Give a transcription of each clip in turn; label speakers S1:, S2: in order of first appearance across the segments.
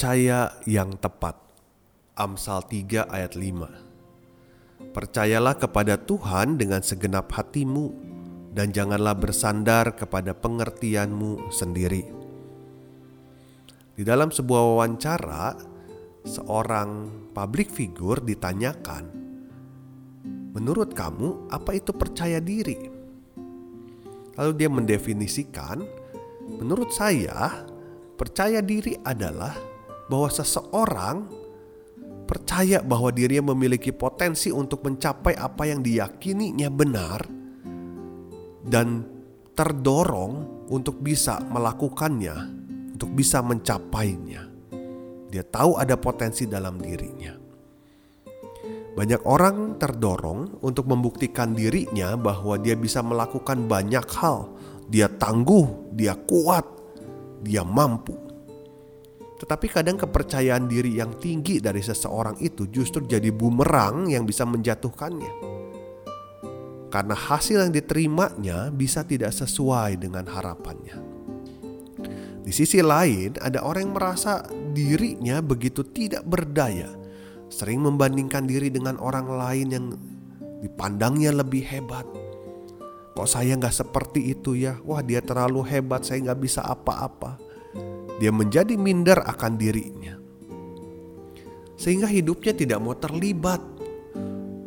S1: Percaya yang tepat. Amsal 3 ayat 5. Percayalah kepada Tuhan dengan segenap hatimu dan janganlah bersandar kepada pengertianmu sendiri. Di dalam sebuah wawancara, seorang public figure ditanyakan, "Menurut kamu, apa itu percaya diri?" Lalu dia mendefinisikan, "Menurut saya, percaya diri adalah bahwa seseorang percaya bahwa dirinya memiliki potensi untuk mencapai apa yang diyakininya benar dan terdorong untuk bisa melakukannya, untuk bisa mencapainya. Dia tahu ada potensi dalam dirinya. Banyak orang terdorong untuk membuktikan dirinya bahwa dia bisa melakukan banyak hal. Dia tangguh, dia kuat, dia mampu. Tetapi kadang kepercayaan diri yang tinggi dari seseorang itu justru jadi bumerang yang bisa menjatuhkannya. Karena hasil yang diterimanya bisa tidak sesuai dengan harapannya. Di sisi lain, ada orang yang merasa dirinya begitu tidak berdaya, sering membandingkan diri dengan orang lain yang dipandangnya lebih hebat. Kok saya nggak seperti itu ya? Wah dia terlalu hebat, saya nggak bisa apa-apa dia menjadi minder akan dirinya. Sehingga hidupnya tidak mau terlibat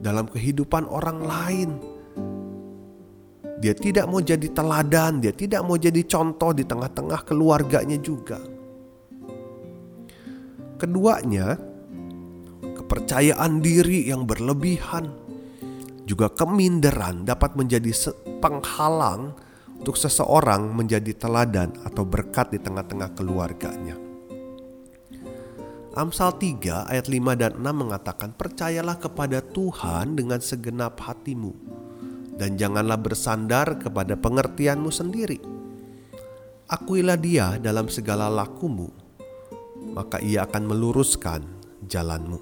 S1: dalam kehidupan orang lain. Dia tidak mau jadi teladan, dia tidak mau jadi contoh di tengah-tengah keluarganya juga. Keduanya, kepercayaan diri yang berlebihan, juga keminderan dapat menjadi penghalang untuk seseorang menjadi teladan atau berkat di tengah-tengah keluarganya. Amsal 3 ayat 5 dan 6 mengatakan percayalah kepada Tuhan dengan segenap hatimu dan janganlah bersandar kepada pengertianmu sendiri. Akuilah dia dalam segala lakumu, maka ia akan meluruskan jalanmu.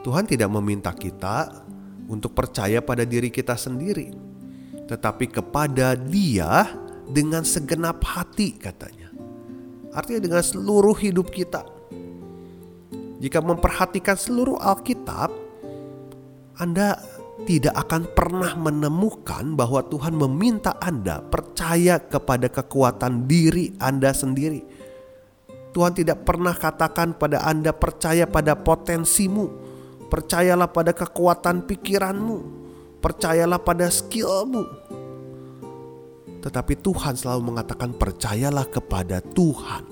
S1: Tuhan tidak meminta kita untuk percaya pada diri kita sendiri tetapi kepada Dia dengan segenap hati, katanya. Artinya, dengan seluruh hidup kita. Jika memperhatikan seluruh Alkitab, Anda tidak akan pernah menemukan bahwa Tuhan meminta Anda percaya kepada kekuatan diri Anda sendiri. Tuhan tidak pernah katakan pada Anda percaya pada potensimu, percayalah pada kekuatan pikiranmu, percayalah pada skillmu. Tetapi Tuhan selalu mengatakan percayalah kepada Tuhan.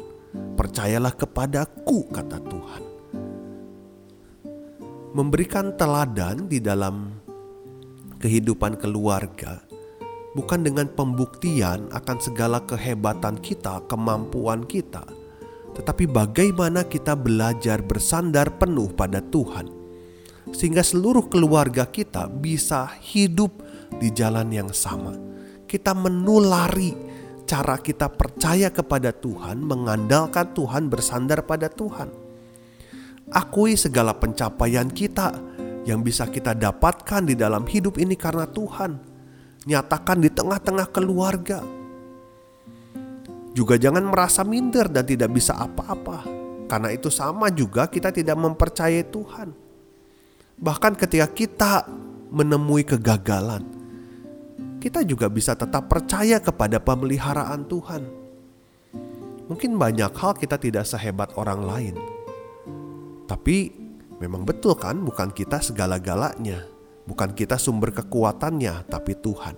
S1: Percayalah kepadaku kata Tuhan. Memberikan teladan di dalam kehidupan keluarga bukan dengan pembuktian akan segala kehebatan kita, kemampuan kita, tetapi bagaimana kita belajar bersandar penuh pada Tuhan sehingga seluruh keluarga kita bisa hidup di jalan yang sama. Kita menulari cara kita percaya kepada Tuhan, mengandalkan Tuhan, bersandar pada Tuhan. Akui segala pencapaian kita yang bisa kita dapatkan di dalam hidup ini karena Tuhan. Nyatakan di tengah-tengah keluarga. Juga jangan merasa minder dan tidak bisa apa-apa. Karena itu sama juga kita tidak mempercayai Tuhan Bahkan ketika kita menemui kegagalan, kita juga bisa tetap percaya kepada pemeliharaan Tuhan. Mungkin banyak hal kita tidak sehebat orang lain, tapi memang betul kan, bukan kita segala-galanya, bukan kita sumber kekuatannya, tapi Tuhan.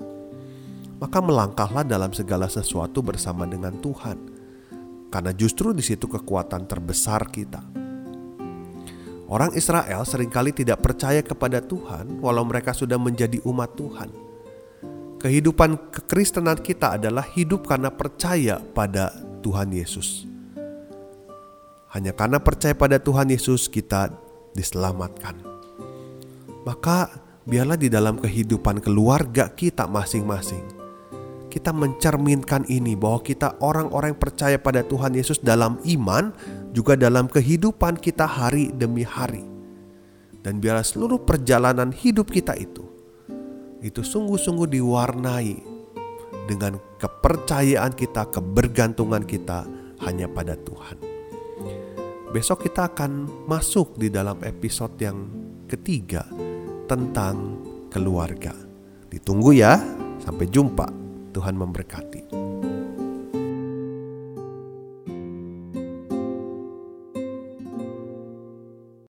S1: Maka melangkahlah dalam segala sesuatu bersama dengan Tuhan, karena justru di situ kekuatan terbesar kita. Orang Israel sering kali tidak percaya kepada Tuhan walau mereka sudah menjadi umat Tuhan. kehidupan kekristenan kita adalah hidup karena percaya pada Tuhan Yesus. Hanya karena percaya pada Tuhan Yesus kita diselamatkan. Maka biarlah di dalam kehidupan keluarga kita masing-masing kita mencerminkan ini bahwa kita orang-orang yang percaya pada Tuhan Yesus dalam iman juga dalam kehidupan kita hari demi hari. Dan biarlah seluruh perjalanan hidup kita itu itu sungguh-sungguh diwarnai dengan kepercayaan kita, kebergantungan kita hanya pada Tuhan. Besok kita akan masuk di dalam episode yang ketiga tentang keluarga. Ditunggu ya, sampai jumpa. Tuhan memberkati.